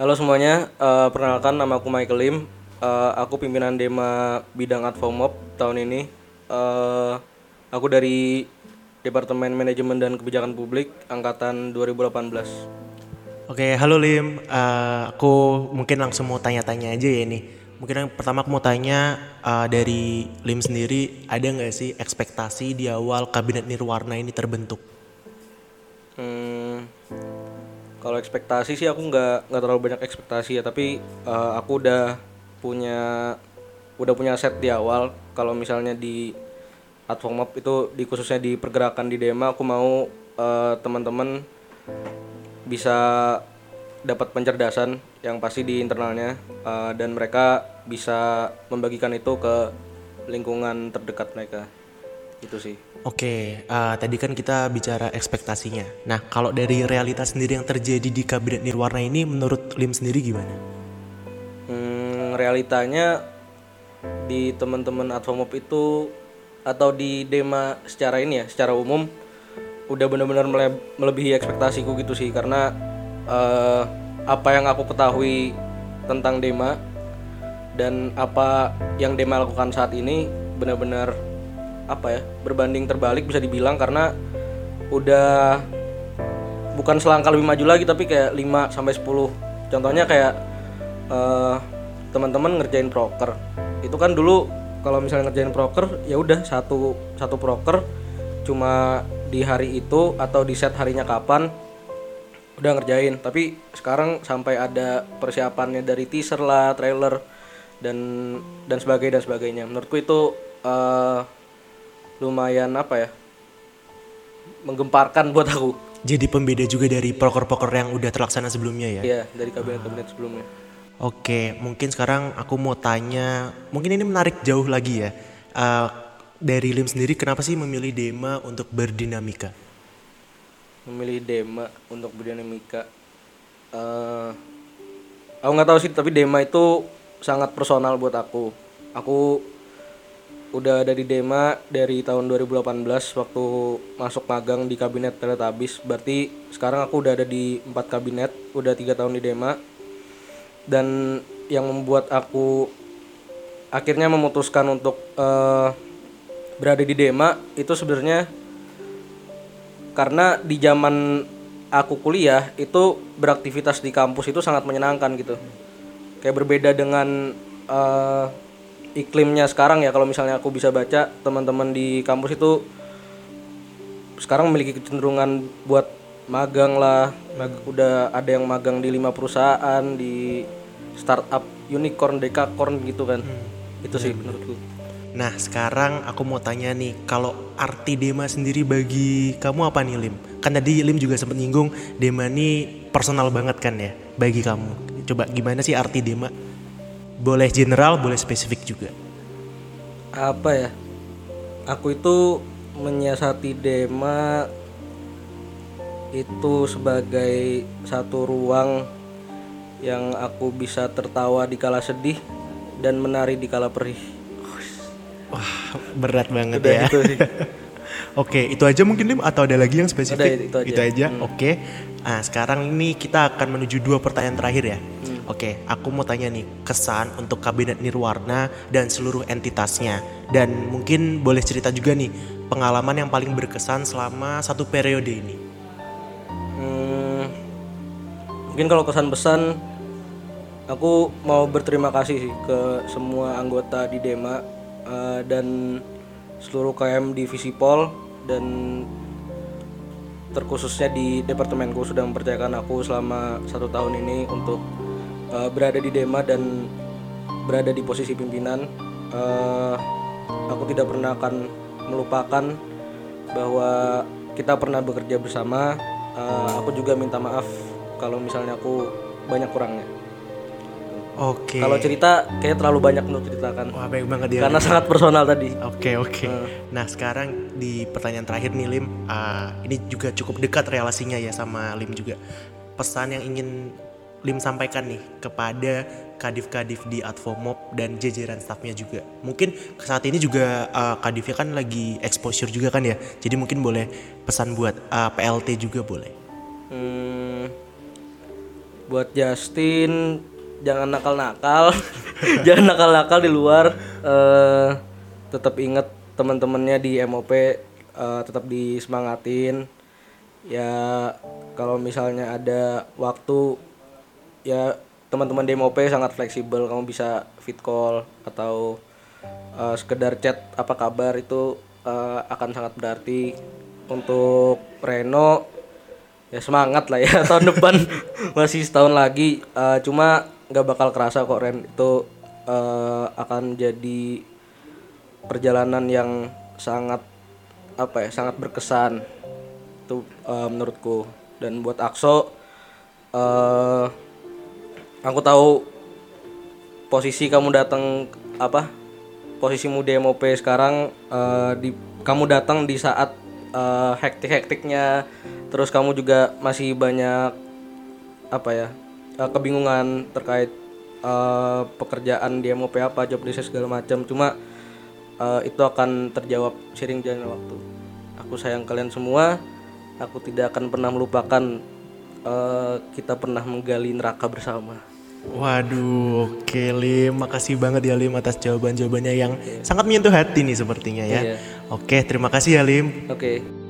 Halo semuanya, eh, perkenalkan nama aku Michael Lim. Eh, aku pimpinan Dema bidang Advomop tahun ini. Eh, aku dari Departemen Manajemen dan Kebijakan Publik angkatan 2018. Oke, halo Lim. Eh, aku mungkin langsung mau tanya-tanya aja ya nih. Mungkin yang pertama aku mau tanya eh, dari Lim sendiri ada nggak sih ekspektasi di awal kabinet Nirwarna ini terbentuk? Hmm, kalau ekspektasi sih aku nggak nggak terlalu banyak ekspektasi ya, tapi eh, aku udah punya udah punya set di awal. Kalau misalnya di Advomop itu di khususnya di pergerakan di Dema, aku mau eh, teman-teman bisa dapat pencerdasan yang pasti di internalnya eh, dan mereka bisa membagikan itu ke lingkungan terdekat mereka. Itu sih. Oke, eh, tadi kan kita bicara ekspektasinya. Nah, kalau dari realitas sendiri yang terjadi di kabinet Nirwarna ini, menurut Lim sendiri gimana? Hmm, realitanya di teman-teman Advomop itu atau di Dema secara ini ya, secara umum udah benar-benar mele- melebihi ekspektasiku gitu sih karena eh, apa yang aku ketahui tentang Dema dan apa yang Dema lakukan saat ini benar-benar apa ya berbanding terbalik bisa dibilang karena udah bukan selangkah lebih maju lagi tapi kayak 5 sampai 10. Contohnya kayak eh, teman-teman ngerjain proker. Itu kan dulu kalau misalnya ngerjain proker ya udah satu satu proker cuma di hari itu atau di set harinya kapan udah ngerjain. Tapi sekarang sampai ada persiapannya dari teaser lah, trailer dan dan sebagainya dan sebagainya. Menurutku itu eh, lumayan apa ya? menggemparkan buat aku. Jadi pembeda juga dari proker-proker yang udah terlaksana sebelumnya ya? Iya, dari kabinet-kabinet sebelumnya. Oke, mungkin sekarang aku mau tanya, mungkin ini menarik jauh lagi ya. Eh, dari Lim sendiri, kenapa sih memilih Dema untuk berdinamika? Memilih Dema untuk berdinamika. eh aku nggak tahu sih, tapi Dema itu sangat personal buat aku. Aku udah ada di Dema dari tahun 2018 waktu masuk magang di kabinet Teletabis. Berarti sekarang aku udah ada di empat kabinet, udah tiga tahun di Dema. Dan yang membuat aku akhirnya memutuskan untuk eh, berada di Dema itu sebenarnya karena di zaman aku kuliah itu beraktivitas di kampus itu sangat menyenangkan gitu kayak berbeda dengan eh, iklimnya sekarang ya kalau misalnya aku bisa baca teman-teman di kampus itu sekarang memiliki kecenderungan buat magang lah mag- udah ada yang magang di lima perusahaan di startup unicorn dekakorn gitu kan itu sih menurutku Nah, sekarang aku mau tanya nih, kalau arti Dema sendiri bagi kamu apa nih Lim? Kan tadi Lim juga sempat nyinggung Dema ini personal banget kan ya bagi kamu. Coba gimana sih arti Dema? Boleh general, boleh spesifik juga. apa ya aku itu menyiasati Dema itu sebagai satu ruang yang aku bisa tertawa di kala sedih dan menari di kala perih Wah, berat banget udah ya. gitu sih Oke, itu aja mungkin Lim atau ada lagi yang spesifik? Udah, itu aja. Hmm. Oke. Nah, sekarang ini kita akan menuju dua pertanyaan terakhir ya. Hmm. Oke, aku mau tanya nih kesan untuk kabinet Nirwarna dan seluruh entitasnya. Dan mungkin boleh cerita juga nih pengalaman yang paling berkesan selama satu periode ini. Hmm, mungkin kalau kesan pesan aku mau berterima kasih sih ke semua anggota di Dema eh, dan seluruh KM di Visipol dan terkhususnya di departemenku sudah mempercayakan aku selama satu tahun ini untuk eh, berada di Dema dan berada di posisi pimpinan. Eh, aku tidak pernah akan melupakan bahwa kita pernah bekerja bersama. Eh, aku juga minta maaf kalau misalnya aku banyak kurangnya. Oke. Kalau cerita kayak terlalu banyak untuk ceritakan Wah, baik banget ya. karena sangat personal tadi. Oke oke. Nah sekarang di pertanyaan terakhir nih Lim, ah, ini juga cukup dekat relasinya ya sama Lim juga. Pesan yang ingin Lim sampaikan nih kepada kadif-kadif di Advomop dan jajaran staffnya juga. Mungkin saat ini juga ah, kadifnya kan lagi exposure juga kan ya. Jadi mungkin boleh pesan buat ah, PLT juga boleh. Hmm, buat Justin jangan nakal-nakal jangan nakal-nakal di luar eh tetap inget teman-temannya di MOP eh, tetap disemangatin ya kalau misalnya ada waktu ya teman-teman di MOP sangat fleksibel. Kamu bisa fit call atau eh, sekedar chat apa kabar itu eh, akan sangat berarti. Untuk Reno ya semangat lah ya tahun depan masih setahun lagi. Eh, cuma nggak bakal kerasa kok Ren itu eh, akan jadi perjalanan yang sangat apa ya sangat berkesan. Itu eh, menurutku. Dan buat Akso eh aku tahu posisi kamu datang apa posisimu di MOP sekarang eh, di kamu datang di saat eh, hektik-hektiknya. Terus kamu juga masih banyak apa ya eh, kebingungan terkait eh, pekerjaan di MOP apa job desk segala macam. Cuma eh, itu akan terjawab sering jalannya waktu. Aku sayang kalian semua. Aku tidak akan pernah melupakan eh, kita pernah menggali neraka bersama Waduh, oke Lim, makasih banget ya Lim atas jawaban-jawabannya yang sangat menyentuh hati nih sepertinya ya. Iya. Oke, terima kasih ya Lim. oke